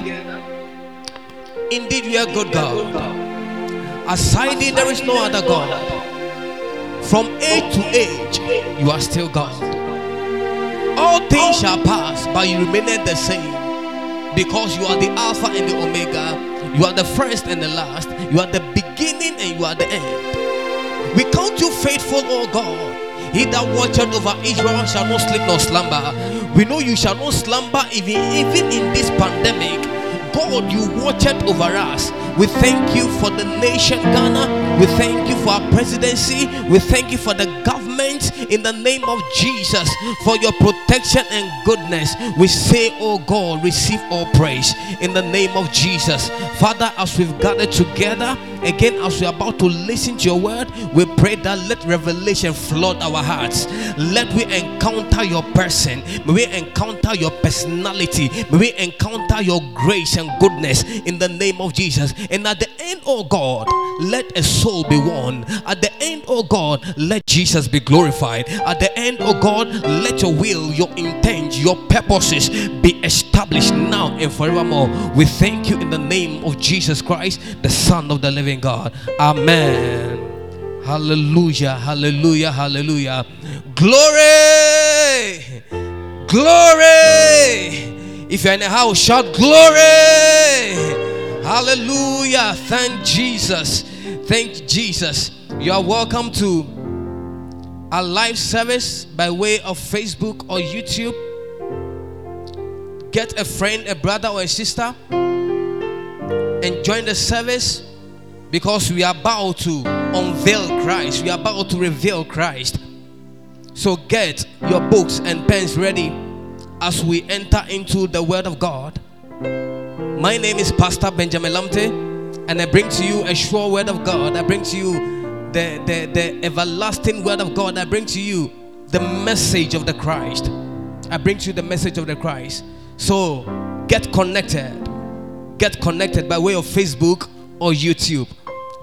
together. Indeed, we are good God. Aside thee, there is no other God. From age to age, you are still God. All things shall pass, but you remain the same. Because you are the Alpha and the Omega. You are the first and the last. You are the beginning and you are the end. We count you faithful, O God. He that watcheth over Israel shall not sleep nor slumber. We know you shall not slumber even, even in this pandemic. God, you watched over us. We thank you for the nation Ghana. We thank you for our presidency. We thank you for the government in the name of Jesus for your protection and goodness. We say, Oh God, receive all praise in the name of Jesus. Father, as we've gathered together, again, as we're about to listen to your word, we pray that let revelation flood our hearts. Let we encounter your person. May we encounter your personality. May we encounter your grace and goodness in the name of Jesus. And at the end, oh God, let a soul be won. At the end, oh God, let Jesus be glorified. At the end, oh God, let your will, your intent, your purposes be established now and forevermore. We thank you in the name of Jesus Christ, the Son of the living God. Amen. Hallelujah, hallelujah, hallelujah. Glory, glory. If you're in a house, shout glory. Hallelujah. Thank Jesus. Thank Jesus. You are welcome to a live service by way of Facebook or YouTube. Get a friend, a brother, or a sister and join the service because we are about to unveil Christ. We are about to reveal Christ. So get your books and pens ready as we enter into the Word of God. My name is Pastor Benjamin Lamte, and I bring to you a sure word of God. I bring to you the, the, the everlasting word of God. I bring to you the message of the Christ. I bring to you the message of the Christ. So get connected. Get connected by way of Facebook or YouTube.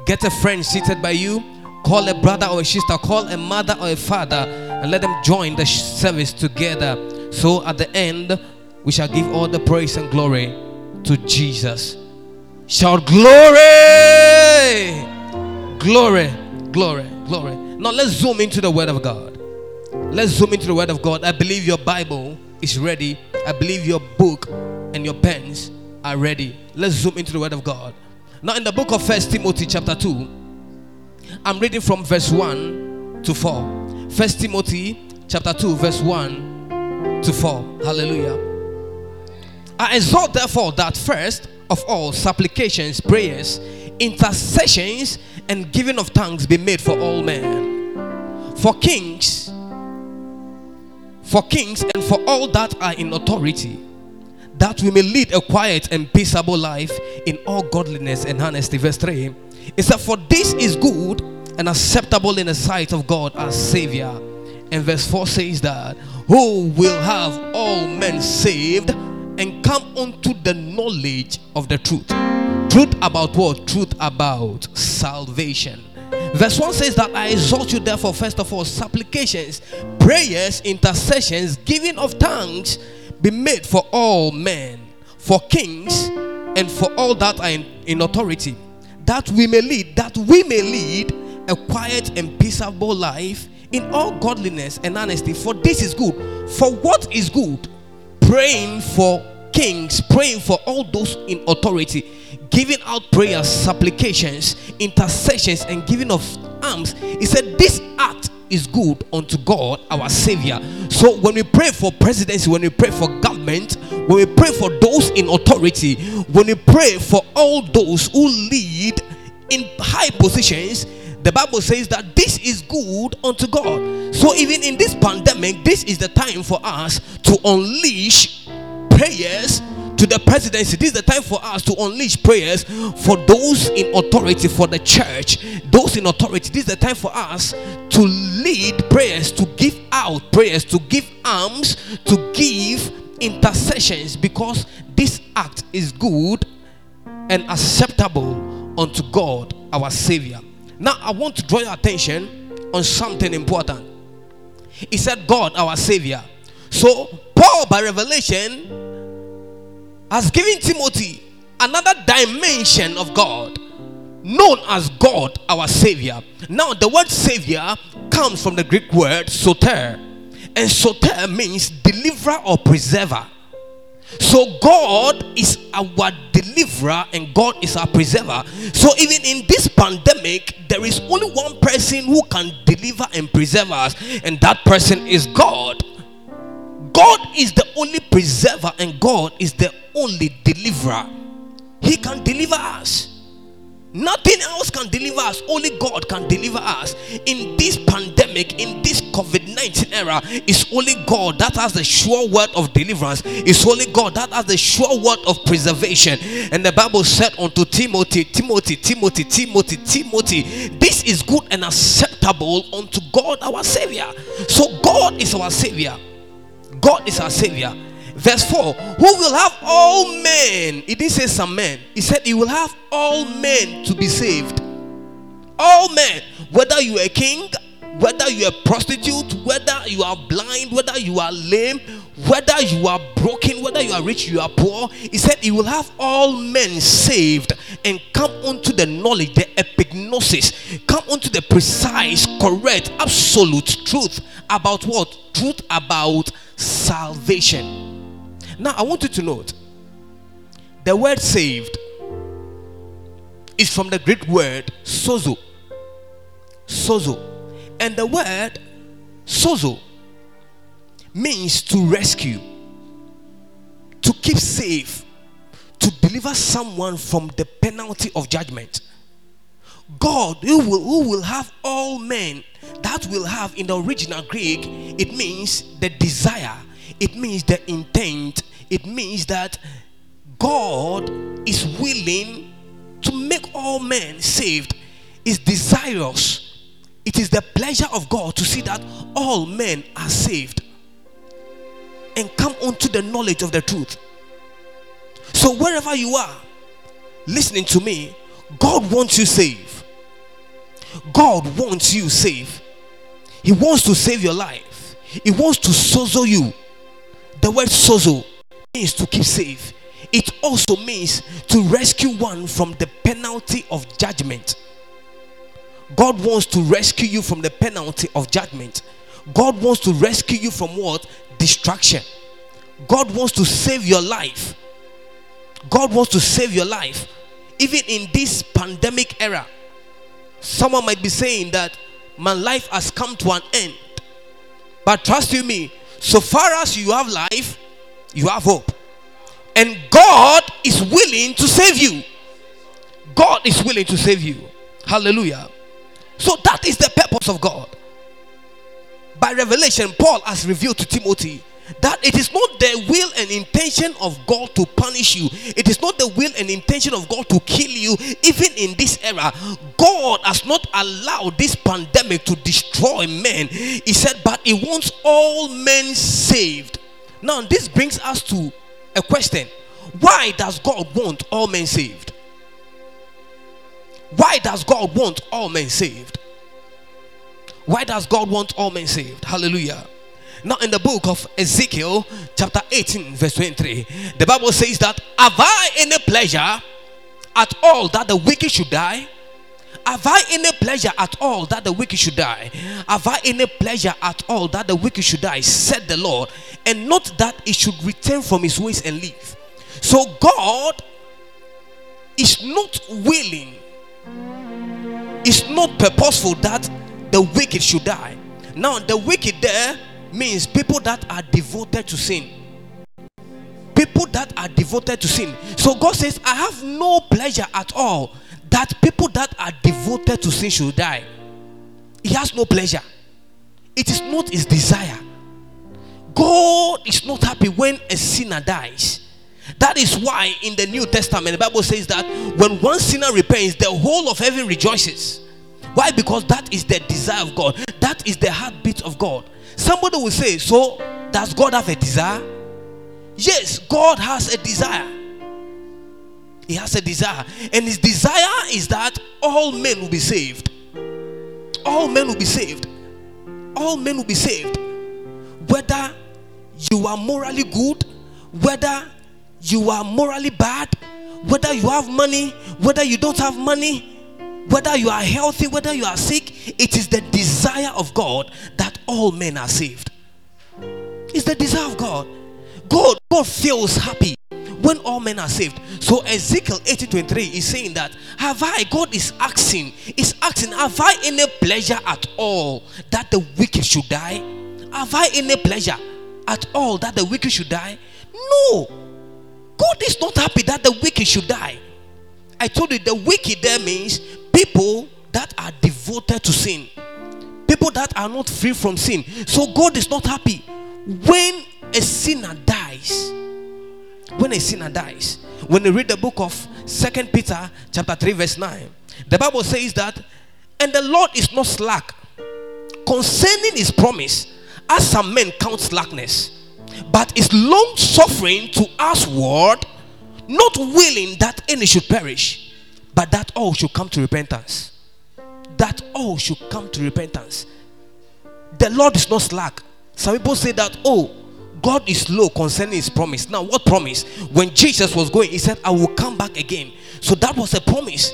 Get a friend seated by you. Call a brother or a sister. Call a mother or a father and let them join the service together. So at the end, we shall give all the praise and glory to Jesus. Shout glory! Glory, glory, glory. Now let's zoom into the Word of God. Let's zoom into the Word of God. I believe your Bible is ready. I believe your book and your pens are ready. Let's zoom into the Word of God. Now, in the book of First Timothy, chapter 2, I'm reading from verse 1 to 4. First Timothy, chapter 2, verse 1 to 4. Hallelujah. I exhort, therefore, that first of all supplications, prayers, intercessions, and giving of thanks be made for all men, for kings, for kings, and for all that are in authority, that we may lead a quiet and peaceable life in all godliness and honesty. Verse 3 it said, For this is good and acceptable in the sight of God our Savior. And verse 4 says that, Who will have all men saved and come unto the knowledge of the truth. Truth about what? Truth about salvation. Verse 1 says that I exhort you, therefore, first of all, supplications, prayers, intercessions, giving of thanks be made for all men, for kings, and for all that are in, in authority, that we may lead, that we may lead a quiet and peaceable life in all godliness and honesty. For this is good. For what is good? Praying for kings, praying for all those in authority, giving out prayers, supplications, intercessions, and giving of alms. He said, This act is good unto God, our Savior. So when we pray for presidency, when we pray for government, when we pray for those in authority, when we pray for all those who lead in high positions, the Bible says that this is good unto God. So even in this pandemic, this is the time for us to unleash prayers to the presidency. This is the time for us to unleash prayers for those in authority for the church. Those in authority. This is the time for us to lead prayers, to give out prayers, to give alms, to give intercessions because this act is good and acceptable unto God our Savior. Now, I want to draw your attention on something important. He said, God our Savior. So, Paul, by revelation, has given Timothy another dimension of God known as God, our Savior. Now, the word Savior comes from the Greek word soter, and soter means deliverer or preserver. So, God is our deliverer and God is our preserver. So, even in this pandemic, there is only one person who can deliver and preserve us, and that person is God. God is the only preserver, and God is the only deliverer. He can deliver us. Nothing else can deliver us. Only God can deliver us. In this pandemic, in this COVID 19 era, it's only God that has the sure word of deliverance. It's only God that has the sure word of preservation. And the Bible said unto Timothy, Timothy, Timothy, Timothy, Timothy, this is good and acceptable unto God our Savior. So God is our Savior. God is our Savior. Verse 4 Who will have all men? He didn't say some men. He said he will have all men to be saved. All men. Whether you are a king, whether you are a prostitute, whether you are blind, whether you are lame, whether you are broken, whether you are rich, you are poor. He said he will have all men saved and come unto the knowledge, the epignosis, come unto the precise, correct, absolute truth about what? Truth about salvation. Now, I want you to note the word saved is from the Greek word sozo. Sozo. And the word sozo means to rescue, to keep safe, to deliver someone from the penalty of judgment. God, who will, who will have all men, that will have in the original Greek, it means the desire, it means the intent, it means that God is willing to make all men saved, is desirous. It is the pleasure of God to see that all men are saved and come unto the knowledge of the truth. So, wherever you are listening to me, God wants you saved. God wants you saved. He wants to save your life. He wants to sozo you. The word sozo means to keep safe, it also means to rescue one from the penalty of judgment. God wants to rescue you from the penalty of judgment. God wants to rescue you from what? Destruction. God wants to save your life. God wants to save your life. Even in this pandemic era, someone might be saying that my life has come to an end. But trust you me, so far as you have life, you have hope. And God is willing to save you. God is willing to save you. Hallelujah. So that is the purpose of God. By revelation, Paul has revealed to Timothy that it is not the will and intention of God to punish you. It is not the will and intention of God to kill you. Even in this era, God has not allowed this pandemic to destroy men. He said, but He wants all men saved. Now, this brings us to a question Why does God want all men saved? Why does God want all men saved? Why does God want all men saved? Hallelujah. Now, in the book of Ezekiel, chapter 18, verse 23, the Bible says that have I any pleasure at all that the wicked should die? Have I any pleasure at all that the wicked should die? Have I any pleasure at all that the wicked should die? Said the Lord, and not that he should return from his ways and live. So God is not willing, it's not purposeful that the wicked should die. Now, the wicked there means people that are devoted to sin. People that are devoted to sin. So God says, I have no pleasure at all that people that are devoted to sin should die. He has no pleasure. It is not his desire. God is not happy when a sinner dies. That is why in the New Testament, the Bible says that when one sinner repents, the whole of heaven rejoices. Why? Because that is the desire of God, that is the heartbeat of God. Somebody will say, So, does God have a desire? Yes, God has a desire. He has a desire. And his desire is that all men will be saved. All men will be saved. All men will be saved. Whether you are morally good, whether you are morally bad, whether you have money, whether you don't have money, whether you are healthy, whether you are sick, it is the desire of God that all men are saved. It's the desire of God. God, God feels happy when all men are saved. So Ezekiel 18:23 is saying that have I, God is asking, is asking, have I any pleasure at all that the wicked should die? Have I any pleasure at all that the wicked should die? No. God is not happy that the wicked should die. I told you the wicked there means people that are devoted to sin, people that are not free from sin. So God is not happy when a sinner dies. When a sinner dies, when you read the book of Second Peter, chapter 3, verse 9, the Bible says that, and the Lord is not slack concerning his promise, as some men count slackness, but is long suffering to us word, not willing that any should perish, but that all should come to repentance. That all should come to repentance. The Lord is not slack. Some people say that, oh, God is slow concerning his promise. Now, what promise? When Jesus was going, he said, I will come back again. So that was a promise.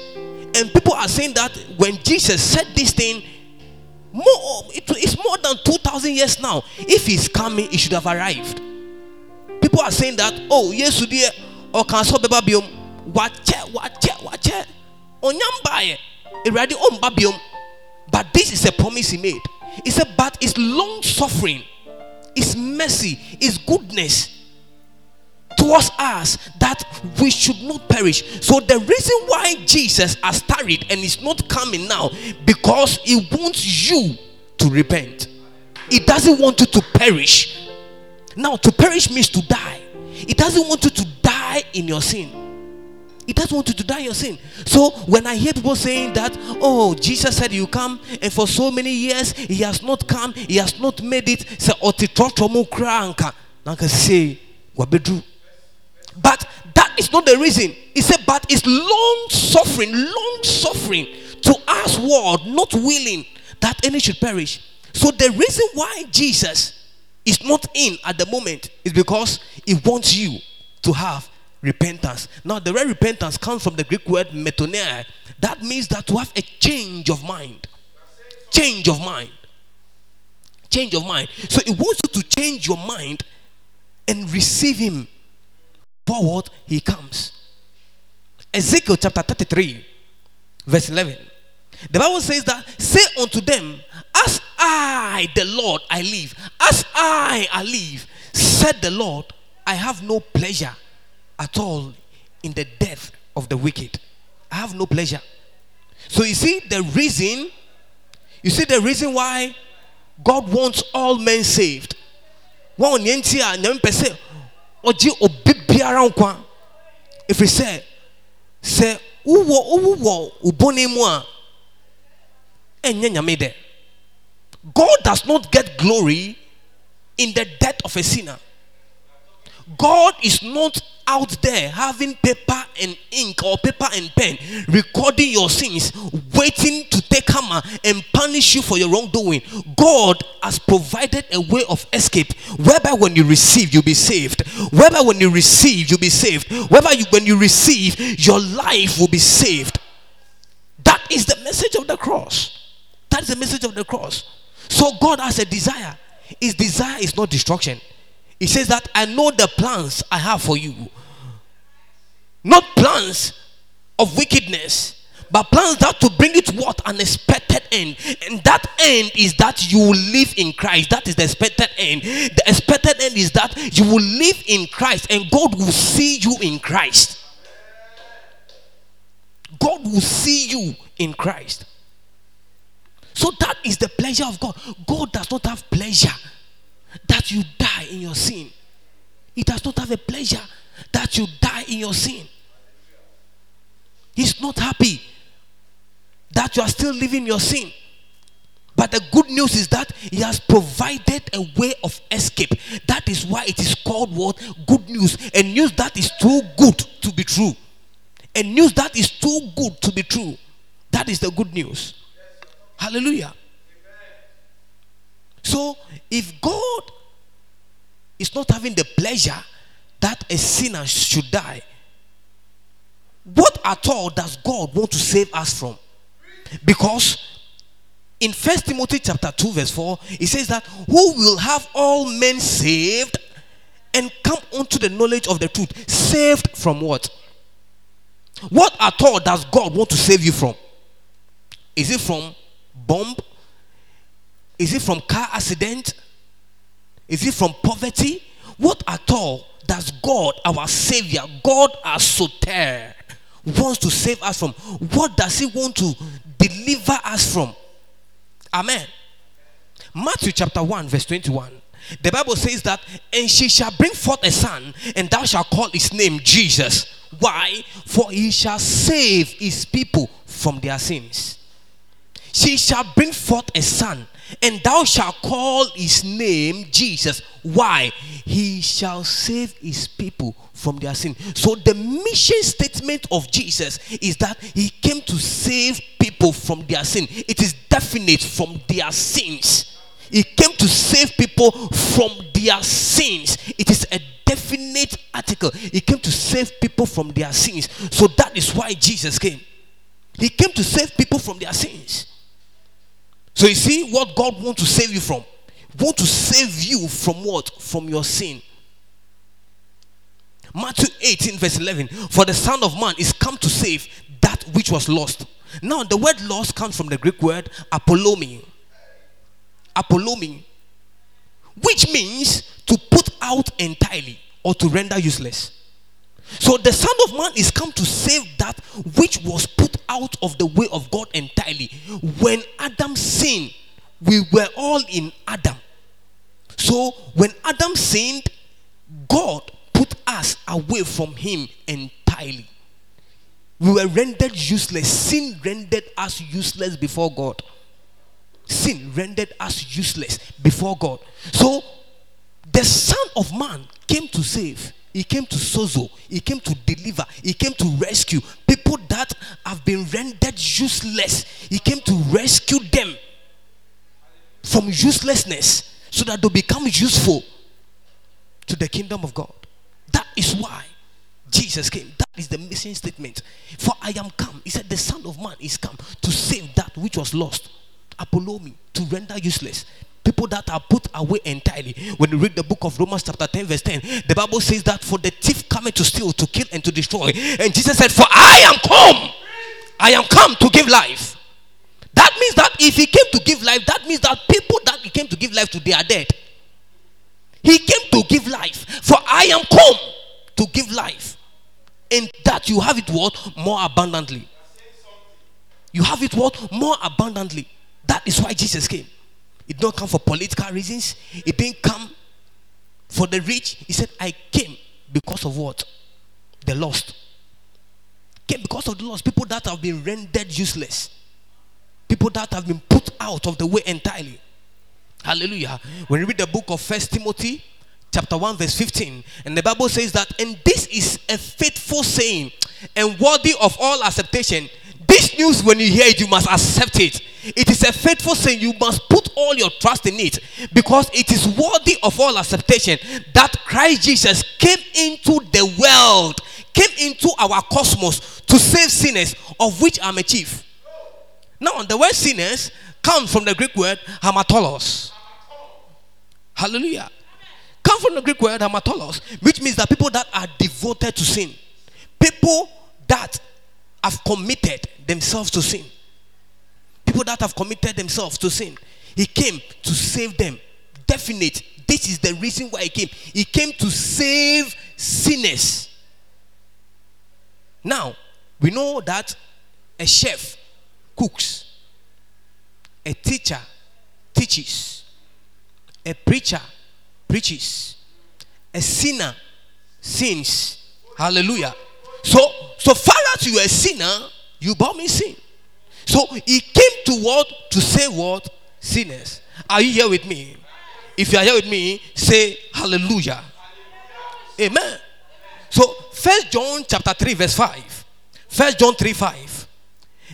And people are saying that when Jesus said this thing, more it's more than 2000 years now. If he's coming, he should have arrived. People are saying that, oh, yes, dear, or can so be babium. Wache, wache, wache. Onyambaye. Already on babium. But this is a promise he made. He said, but it's long suffering, it's mercy, it's goodness towards us that we should not perish. So the reason why Jesus has tarried and is not coming now because he wants you to repent. He doesn't want you to perish. Now to perish means to die. He doesn't want you to die in your sin. He doesn't want you to die your sin. So when I hear people saying that, oh, Jesus said you come, and for so many years he has not come, he has not made it. Say. Nanka say wabedru. But that is not the reason. He said, but it's long suffering, long suffering to us world, not willing that any should perish. So the reason why Jesus is not in at the moment is because he wants you to have repentance. Now, the word repentance comes from the Greek word metanoia. That means that to have a change of mind. Change of mind. Change of mind. So it wants you to change your mind and receive him for what he comes. Ezekiel chapter 33, verse 11. The Bible says that, say unto them, As I, the Lord, I live, as I, I live, said the Lord, I have no pleasure at all in the death of the wicked. I have no pleasure. So you see the reason, you see the reason why God wants all men saved. Ɔgye obi biara nkwa. Efiri sɛ sɛ wowɔ wowɔ ubone mu a ɛnyɛ nyame dɛ. God does not get glory in the death of a sinner. God is not out there having paper and ink or paper and pen recording your sins, waiting to take hammer and punish you for your wrongdoing. God has provided a way of escape whereby when you receive, you'll be saved. Whereby when you receive, you'll be saved. Whereby you, when you receive, your life will be saved. That is the message of the cross. That is the message of the cross. So God has a desire. His desire is not destruction. He says that I know the plans I have for you. Not plans of wickedness, but plans that to bring it what an expected end. And that end is that you will live in Christ. That is the expected end. The expected end is that you will live in Christ and God will see you in Christ. God will see you in Christ. So that is the pleasure of God. God does not have pleasure that you die in your sin. He does not have a pleasure that you die in your sin. He's not happy that you are still living your sin. But the good news is that He has provided a way of escape. That is why it is called what? Good news. A news that is too good to be true. A news that is too good to be true. That is the good news. Hallelujah. So, if God is not having the pleasure that a sinner should die. What at all does God want to save us from? Because in First Timothy chapter 2, verse 4, it says that who will have all men saved and come unto the knowledge of the truth. Saved from what? What at all does God want to save you from? Is it from bomb? Is it from car accident? Is it from poverty? What at all does God, our Savior, God our Soter, wants to save us from? What does He want to deliver us from? Amen. Matthew chapter 1, verse 21. The Bible says that, and she shall bring forth a son, and thou shalt call his name Jesus. Why? For he shall save his people from their sins. She shall bring forth a son, and thou shalt call his name Jesus. Why? He shall save his people from their sin. So the mission statement of Jesus is that he came to save people from their sin. It is definite from their sins. He came to save people from their sins. It is a definite article. He came to save people from their sins. So that is why Jesus came. He came to save people from their sins. So you see what God wants to save you from. Want to save you from what? From your sin. Matthew 18, verse 11. For the Son of Man is come to save that which was lost. Now, the word lost comes from the Greek word apollomi. Apollomi. Which means to put out entirely or to render useless. So the Son of Man is come to save that which was put out of the way of God entirely. When Adam sinned, we were all in Adam. So when Adam sinned, God put us away from him entirely. We were rendered useless. Sin rendered us useless before God. Sin rendered us useless before God. So the Son of Man came to save. He came to sozo. He came to deliver. He came to rescue people that have been rendered useless. He came to rescue them from uselessness so that they become useful to the kingdom of God. That is why Jesus came. That is the mission statement. For I am come. He said, The Son of Man is come to save that which was lost. Apollomi, to render useless. People that are put away entirely. When you read the book of Romans, chapter 10, verse 10, the Bible says that for the thief coming to steal, to kill, and to destroy. And Jesus said, For I am come. I am come to give life. That means that if he came to give life, that means that people that he came to give life to, they are dead. He came to give life. For I am come to give life. And that you have it what? More abundantly. You have it what? More abundantly. That is why Jesus came. It did not come for political reasons. It didn't come for the rich. He said, I came because of what? The lost. Came because of the lost. People that have been rendered useless. People that have been put out of the way entirely. Hallelujah. When you read the book of First Timothy, chapter 1, verse 15, and the Bible says that, and this is a faithful saying and worthy of all acceptation. This news, when you hear it, you must accept it. It is a faithful saying. You must put all your trust in it because it is worthy of all acceptation that Christ Jesus came into the world, came into our cosmos to save sinners, of which I'm a chief. Now, the word sinners comes from the Greek word hamartolos. Hallelujah. Come from the Greek word hamartolos, which means that people that are devoted to sin, people that have committed themselves to sin, people that have committed themselves to sin. He came to save them. Definite. This is the reason why he came. He came to save sinners. Now, we know that a chef cooks, a teacher teaches, a preacher preaches, a sinner sins. Hallelujah. So, so far as you are a sinner, you bow me sin. So he came to what? To say what? Sinners. Are you here with me? If you are here with me, say hallelujah. Amen. So first John chapter 3, verse 5. First John 3 5.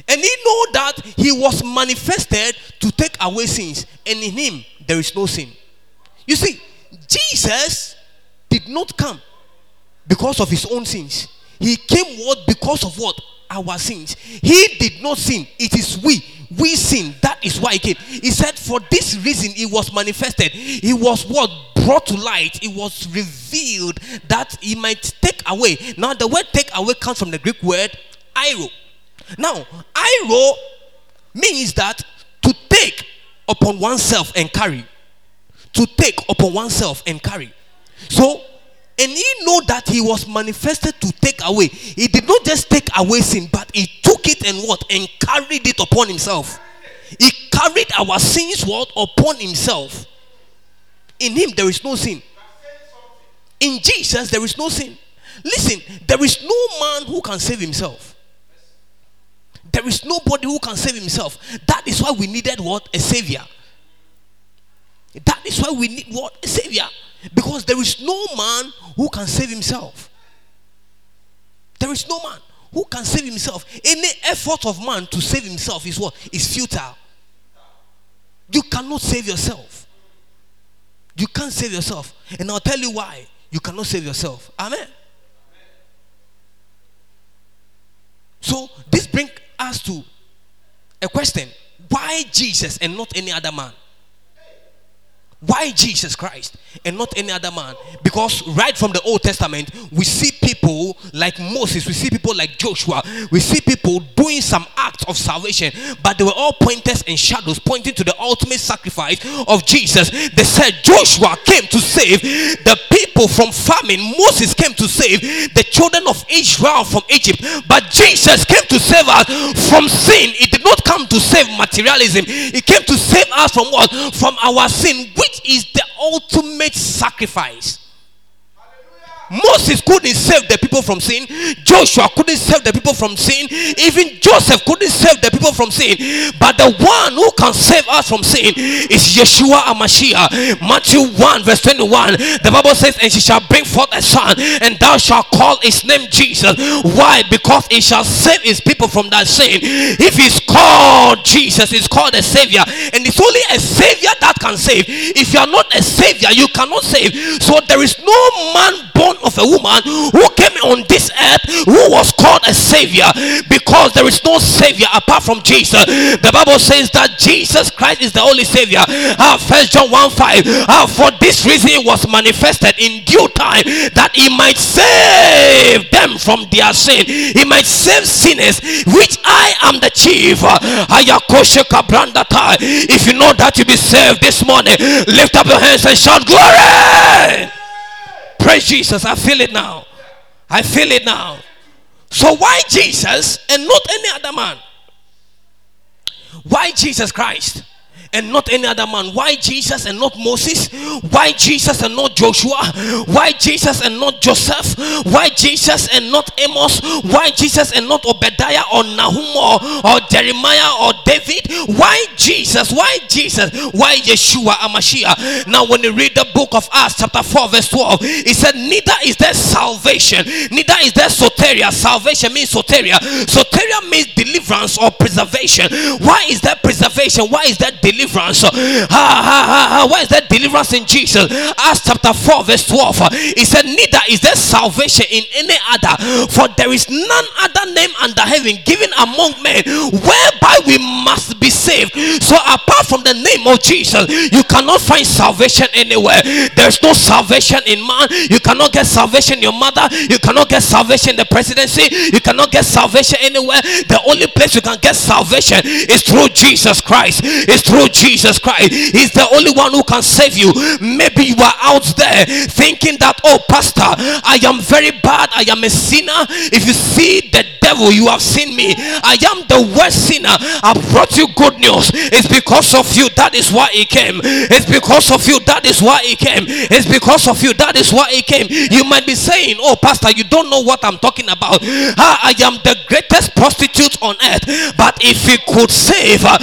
And he know that he was manifested to take away sins, and in him there is no sin. You see, Jesus did not come because of his own sins. He came what because of what our sins. He did not sin. It is we. We sin. That is why he came. He said, For this reason, he was manifested. He was what brought to light. It was revealed that he might take away. Now, the word take away comes from the Greek word airo. Now, airo means that to take upon oneself and carry. To take upon oneself and carry. So, and he know that he was manifested to take away. He did not just take away sin, but he took it and what? And carried it upon himself. He carried our sins what? Upon himself. In him there is no sin. In Jesus there is no sin. Listen, there is no man who can save himself. There is nobody who can save himself. That is why we needed what? A savior. That is why we need what? A savior. Because there is no man who can save himself. There is no man who can save himself. Any effort of man to save himself is what? Is futile. You cannot save yourself. You can't save yourself. And I'll tell you why you cannot save yourself. Amen. So this brings us to a question. Why Jesus and not any other man? Why Jesus Christ and not any other man? Because right from the Old Testament, we see people like Moses, we see people like Joshua, we see people doing some acts of salvation, but they were all pointers and shadows pointing to the ultimate sacrifice of Jesus. They said Joshua came to save the people from famine, Moses came to save the children of Israel from Egypt, but Jesus came to save us from sin. He did not come to save materialism, He came to save us from what? From our sin, which is the ultimate sacrifice. Moses couldn't save the people from sin. Joshua couldn't save the people from sin. Even Joseph couldn't save the people from sin. But the one who can save us from sin is Yeshua Amashiach. Matthew 1, verse 21. The Bible says, And she shall bring forth a son, and thou shalt call his name Jesus. Why? Because he shall save his people from that sin. If he's called Jesus, he's called a savior. And it's only a savior that can save. If you are not a savior, you cannot save. So there is no man born of a woman who came on this earth who was called a savior because there is no savior apart from Jesus. The Bible says that Jesus Christ is the only savior. Uh, First John 1 5. Uh, for this reason was manifested in due time that he might save them from their sin. He might save sinners, which I am the chief. If you know that you be saved this morning, lift up your hands and shout glory. Praise Jesus. I feel it now. I feel it now. So why Jesus and not any other man? Why Jesus Christ? And not any other man? Why Jesus and not Moses? Why Jesus and not Joshua? Why Jesus and not Joseph? Why Jesus and not Amos? Why Jesus and not Obadiah or Nahum or, or Jeremiah or David? Why Jesus? Why Jesus? Why Yeshua Amashiach? Now, when you read the book of Acts, chapter 4, verse 12, it said, Neither is there salvation, neither is there soteria. Salvation means soteria. Soteria means deliverance or preservation. Why is that preservation? Why is that deliverance? Deliverance. Where is that deliverance in Jesus? Acts chapter 4, verse 12. He said, Neither is there salvation in any other, for there is none other name under heaven given among men whereby we must be saved. So, apart from the name of Jesus, you cannot find salvation anywhere. There's no salvation in man. You cannot get salvation in your mother. You cannot get salvation in the presidency. You cannot get salvation anywhere. The only place you can get salvation is through Jesus Christ. It's through Jesus Christ. He's the only one who can save you. Maybe you are out there thinking that, oh, Pastor, I am very bad. I am a sinner. If you see the devil, you have seen me. I am the worst sinner. I brought you good news. It's because of you. That is why he came. It's because of you. That is why he came. It's because of you. That is why he came. You might be saying, oh, Pastor, you don't know what I'm talking about. I am the greatest prostitute on earth. But if he could save uh,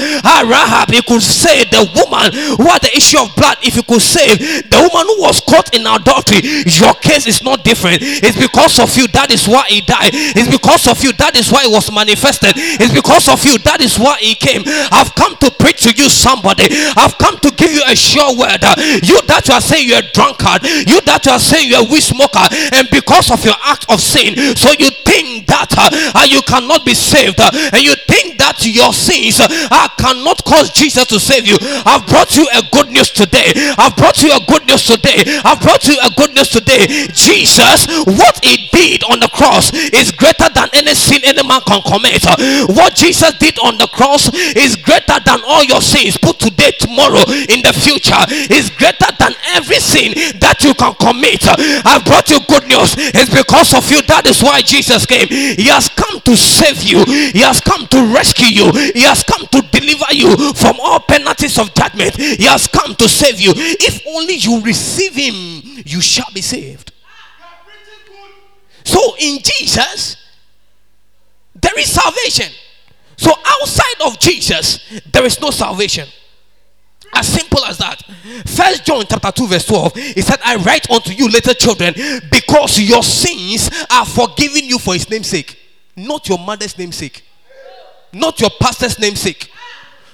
Rahab, he could say the woman who had the issue of blood, if you could save the woman who was caught in adultery, your case is not different. It's because of you, that is why he died. It's because of you, that is why it was manifested. It's because of you, that is why he came. I've come to preach to you, somebody. I've come to give you a sure word. You that you are saying you're a drunkard, you that you are saying you're a weed smoker, and because of your act of sin, so you think that uh, you cannot be saved, uh, and you think that your sins uh, cannot cause Jesus to save you. I've brought you a good news today. I've brought you a good news today. I've brought you a good news today. Jesus, what he did on the cross is greater than any sin any man can commit. What Jesus did on the cross is greater than all your sins put today, tomorrow, in the future. Is greater than every sin that you can commit. I've brought you good news. It's because of you. That is why Jesus came. He has come to save you. He has come to rescue you. He has come to deliver you from all penalties of judgment. He has come to save you. If only you receive him, you shall be saved. So in Jesus, there is salvation. So outside of Jesus, there is no salvation. As simple as that. First John chapter 2, verse 12. He said, I write unto you, little children, because your sins are forgiven you for his name's sake. Not your mother's namesake. Not your pastor's namesake.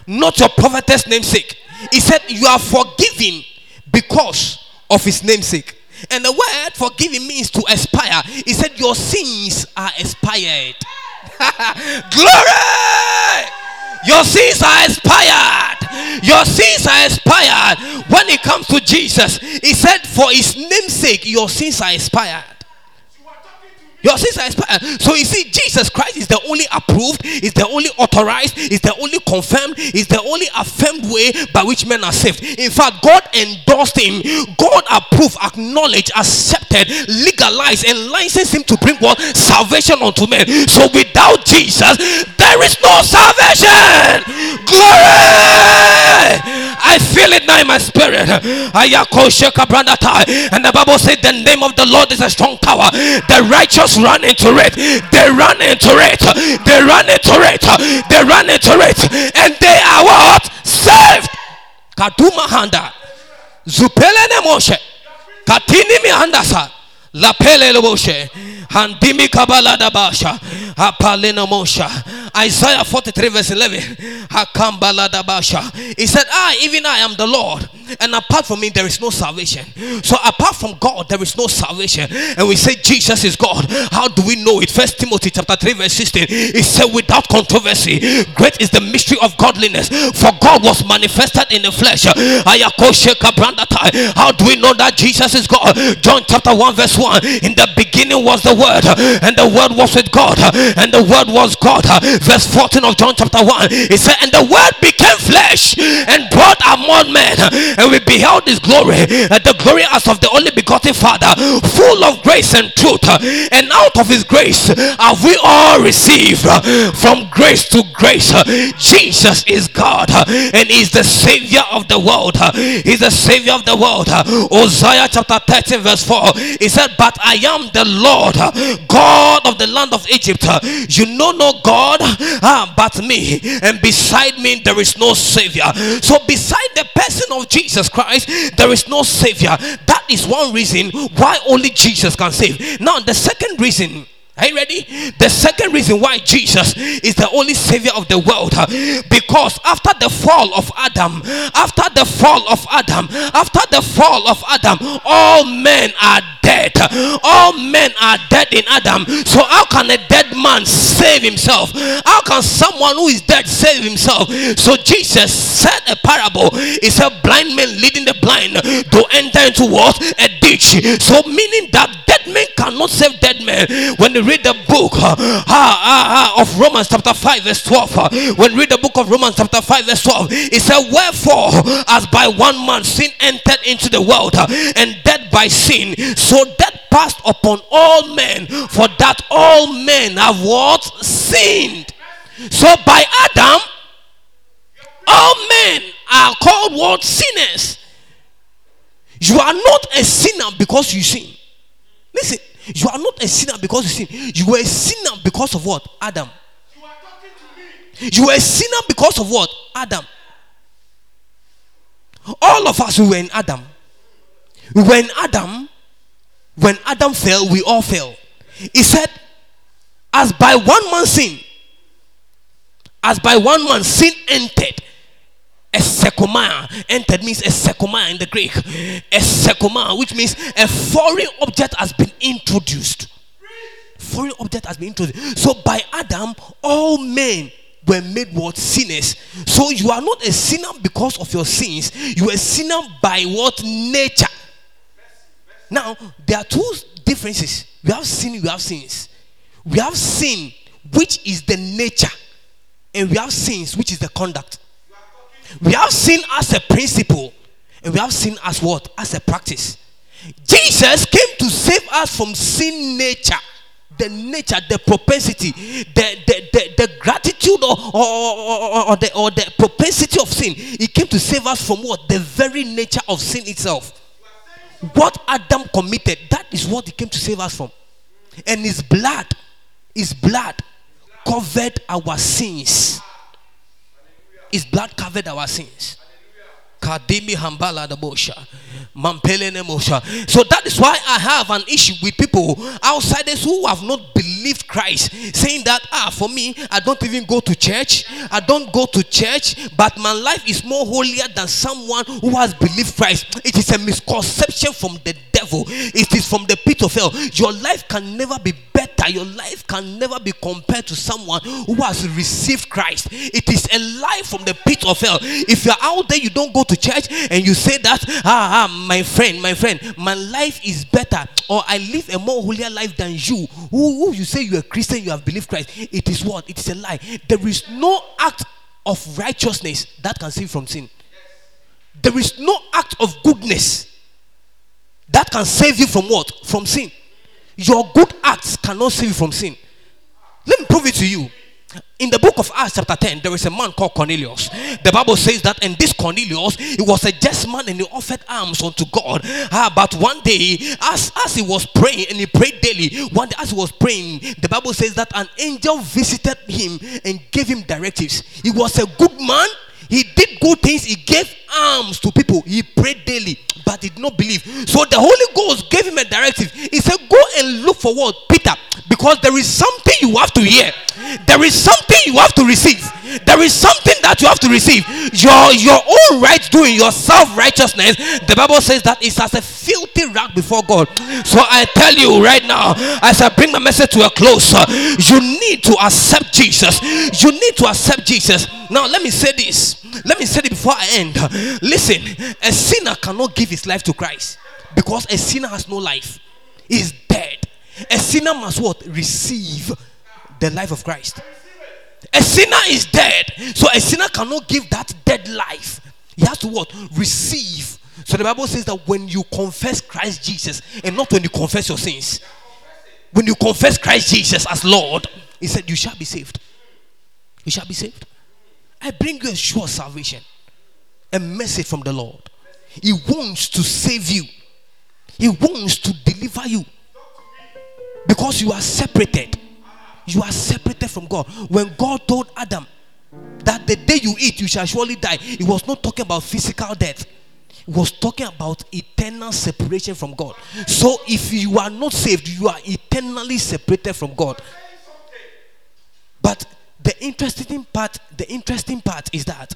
Not your prophetess namesake. He said, You are forgiven because of his namesake. And the word forgiving means to expire. He said, Your sins are expired. Glory! Your sins are expired. Your sins are expired. When it comes to Jesus, he said, For his namesake, your sins are expired. Your sins are expired. So you see, Jesus Christ is the only approved, is the only authorized, is the only confirmed, is the only affirmed way by which men are saved. In fact, God endorsed him, God approved, acknowledged, accepted, legalized, and licensed him to bring what salvation unto men. So without Jesus, there is no salvation. Glory! I feel it now in my spirit. And the Bible said, The name of the Lord is a strong tower. The righteous run into it. They run into it. They run into it. They run into it. And they are what? Saved. Kaduma handa. Zupele ne moshe. Katini mi handa sa. Lapele loboshe. Handimi. Apalena mosha. Isaiah 43 verse 11. Hakambala dabasha. He said, I, even I am the Lord. And apart from me, there is no salvation. So apart from God, there is no salvation. And we say Jesus is God. How do we know it? First Timothy chapter 3, verse 16. It said, without controversy, great is the mystery of godliness. For God was manifested in the flesh. How do we know that Jesus is God? John chapter 1, verse 1. In the beginning was the word, and the word was with God, and the word was God. Verse 14 of John chapter 1. It said, And the word became flesh and brought among men and we beheld his glory, uh, the glory as of the only begotten Father, full of grace and truth. And out of his grace have we all received from grace to grace. Jesus is God and is the Savior of the world. He's the Savior of the world. Hosea chapter 13, verse 4. He said, But I am the Lord, God of the land of Egypt. You know no God ah, but me, and beside me there is no Savior. So, beside the person of Jesus. Jesus Christ, there is no Savior. That is one reason why only Jesus can save. Now, the second reason are you ready? The second reason why Jesus is the only savior of the world because after the fall of Adam, after the fall of Adam, after the fall of Adam, all men are dead. All men are dead in Adam. So, how can a dead man save himself? How can someone who is dead save himself? So, Jesus said a parable. He said, Blind men leading the blind to enter into what? A ditch. So, meaning that men cannot save dead men. When they read the book uh, uh, uh, of Romans, chapter 5, verse 12, uh, when read the book of Romans, chapter 5, verse 12, it said, Wherefore, as by one man sin entered into the world, uh, and death by sin, so death passed upon all men, for that all men have what? Sinned. So by Adam, all men are called what? Sinners. You are not a sinner because you sin. Listen, you are not a sinner because you sin. You were a sinner because of what? Adam. You, are talking to me. you were a sinner because of what? Adam. All of us we were in Adam. When Adam, when Adam fell, we all fell. He said, as by one man sin, as by one man sin entered, a sekoma entered means a sekoma in the Greek. A sekoma, which means a foreign object has been introduced. Foreign object has been introduced. So by Adam, all men were made what sinners. So you are not a sinner because of your sins. You are a sinner by what nature. Now there are two differences. We have sin. We have sins. We have sin, which is the nature, and we have sins, which is the conduct. We have sin as a principle, and we have sin as what? As a practice. Jesus came to save us from sin nature the nature, the propensity, the, the, the, the gratitude or, or, or, or, the, or the propensity of sin. He came to save us from what? The very nature of sin itself. What Adam committed, that is what he came to save us from. And his blood, his blood covered our sins. His blood covered our sins. Kadimi Hambala. So that is why I have an issue with people outsiders who have not believed Christ, saying that ah for me I don't even go to church, I don't go to church, but my life is more holier than someone who has believed Christ. It is a misconception from the devil. It is from the pit of hell. Your life can never be better. That your life can never be compared to someone who has received Christ. It is a lie from the pit of hell. If you're out there, you don't go to church, and you say that ah, ah my friend, my friend, my life is better, or I live a more holier life than you. Who, who you say you're a Christian, you have believed Christ. It is what? It is a lie. There is no act of righteousness that can save from sin. There is no act of goodness that can save you from what? From sin. Your good acts cannot save you from sin. Let me prove it to you. In the book of Acts, chapter 10, there is a man called Cornelius. The Bible says that, and this Cornelius, he was a just man and he offered alms unto God. Ah, but one day, as, as he was praying, and he prayed daily, one day as he was praying, the Bible says that an angel visited him and gave him directives. He was a good man, he did good things, he gave alms to people, he prayed daily, but did not believe. So the Holy Ghost gave him a directive. He said, Go and look for what? Peter, because there is something you have to hear, there is something you have to receive, there is something that you have to receive. Your your own right doing, your self-righteousness, the Bible says that it's as a filthy rag before God. So I tell you right now, as I bring my message to a close, uh, you need to accept Jesus. You need to accept Jesus. Now, let me say this. Let me say it before I end. Listen, a sinner cannot give his life to Christ because a sinner has no life. He's dead. A sinner must what? Receive the life of Christ. A sinner is dead. So a sinner cannot give that dead life. He has to what? Receive. So the Bible says that when you confess Christ Jesus and not when you confess your sins, when you confess Christ Jesus as Lord, He said, You shall be saved. You shall be saved. I bring you a sure salvation, a message from the Lord. He wants to save you, He wants to deliver you because you are separated. You are separated from God. When God told Adam that the day you eat, you shall surely die, He was not talking about physical death. He was talking about eternal separation from God. So if you are not saved, you are eternally separated from God. But the interesting part, the interesting part is that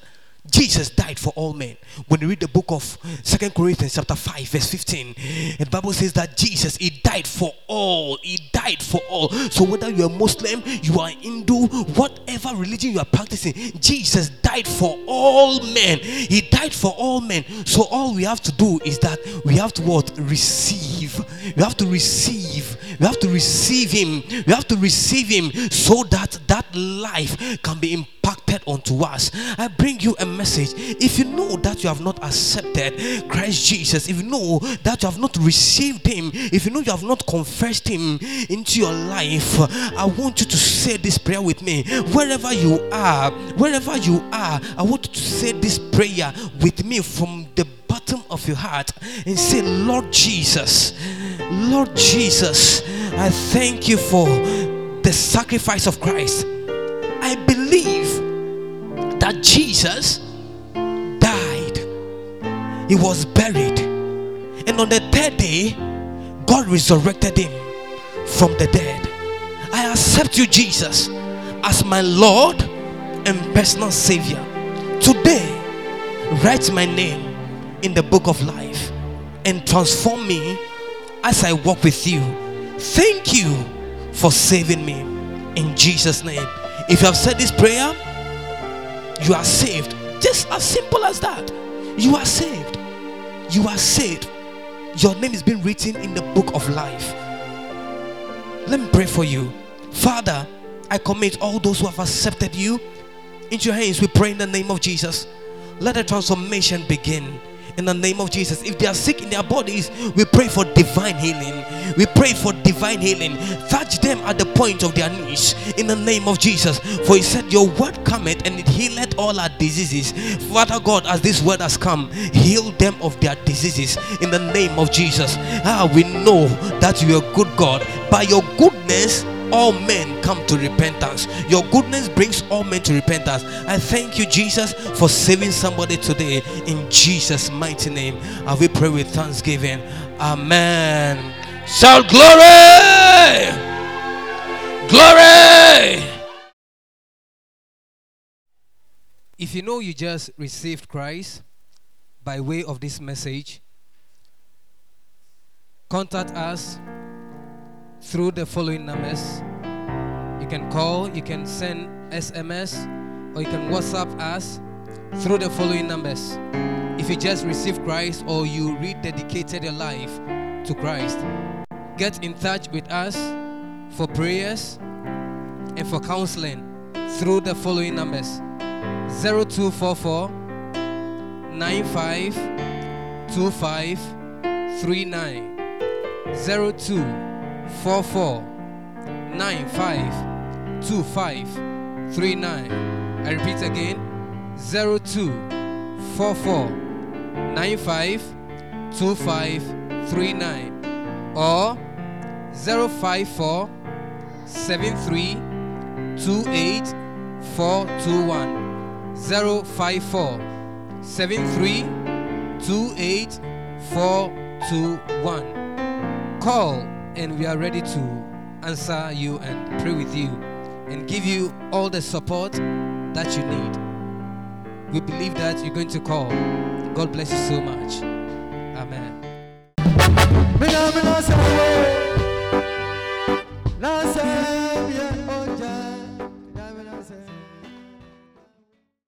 Jesus died for all men. When you read the book of Second Corinthians chapter 5 verse 15, the Bible says that Jesus he died for all. He died for all. So whether you're Muslim, you are Hindu, whatever religion you are practicing, Jesus died for all men. He died for all men. So all we have to do is that we have to what? Receive. We have to receive. We have to receive him. We have to receive him so that that life can be impacted onto us. I bring you a message. If you know that you have not accepted Christ Jesus, if you know that you have not received Him, if you know you have not confessed Him into your life, I want you to say this prayer with me. Wherever you are, wherever you are, I want you to say this prayer with me from the bottom of your heart and say, Lord Jesus, Lord Jesus, I thank you for the sacrifice of Christ. I believe that Jesus died he was buried. And on the third day, God resurrected him from the dead. I accept you, Jesus, as my Lord and personal Savior. Today, write my name in the book of life and transform me as I walk with you. Thank you for saving me in Jesus' name. If you have said this prayer, you are saved. Just as simple as that. You are saved. You are saved. Your name is being written in the book of life. Let me pray for you. Father, I commit all those who have accepted you into your hands. We pray in the name of Jesus. Let the transformation begin in the name of Jesus. If they are sick in their bodies, we pray for divine healing. We pray for divine healing. Touch them at the point of their knees in the name of Jesus. For he said, Your word cometh and it healeth all our diseases. Father God, as this word has come, heal them of their diseases in the name of Jesus. Ah, we know that you are good God. By your goodness, all men come to repentance. Your goodness brings all men to repentance. I thank you, Jesus, for saving somebody today. In Jesus' mighty name, I will pray with thanksgiving. Amen. Shout glory! Glory! If you know you just received Christ by way of this message, contact us through the following numbers. You can call, you can send SMS, or you can WhatsApp us through the following numbers. If you just received Christ or you rededicated your life to Christ, get in touch with us for prayers and for counseling through the following numbers 0244 95 25 39 02 four four nine five two five three nine. I repeat again zero two four four nine five two five three nine or zero five four seven three two eight four two one. Zero five four seven three two eight four two one. Call and we are ready to answer you and pray with you and give you all the support that you need. We believe that you're going to call. God bless you so much. Amen.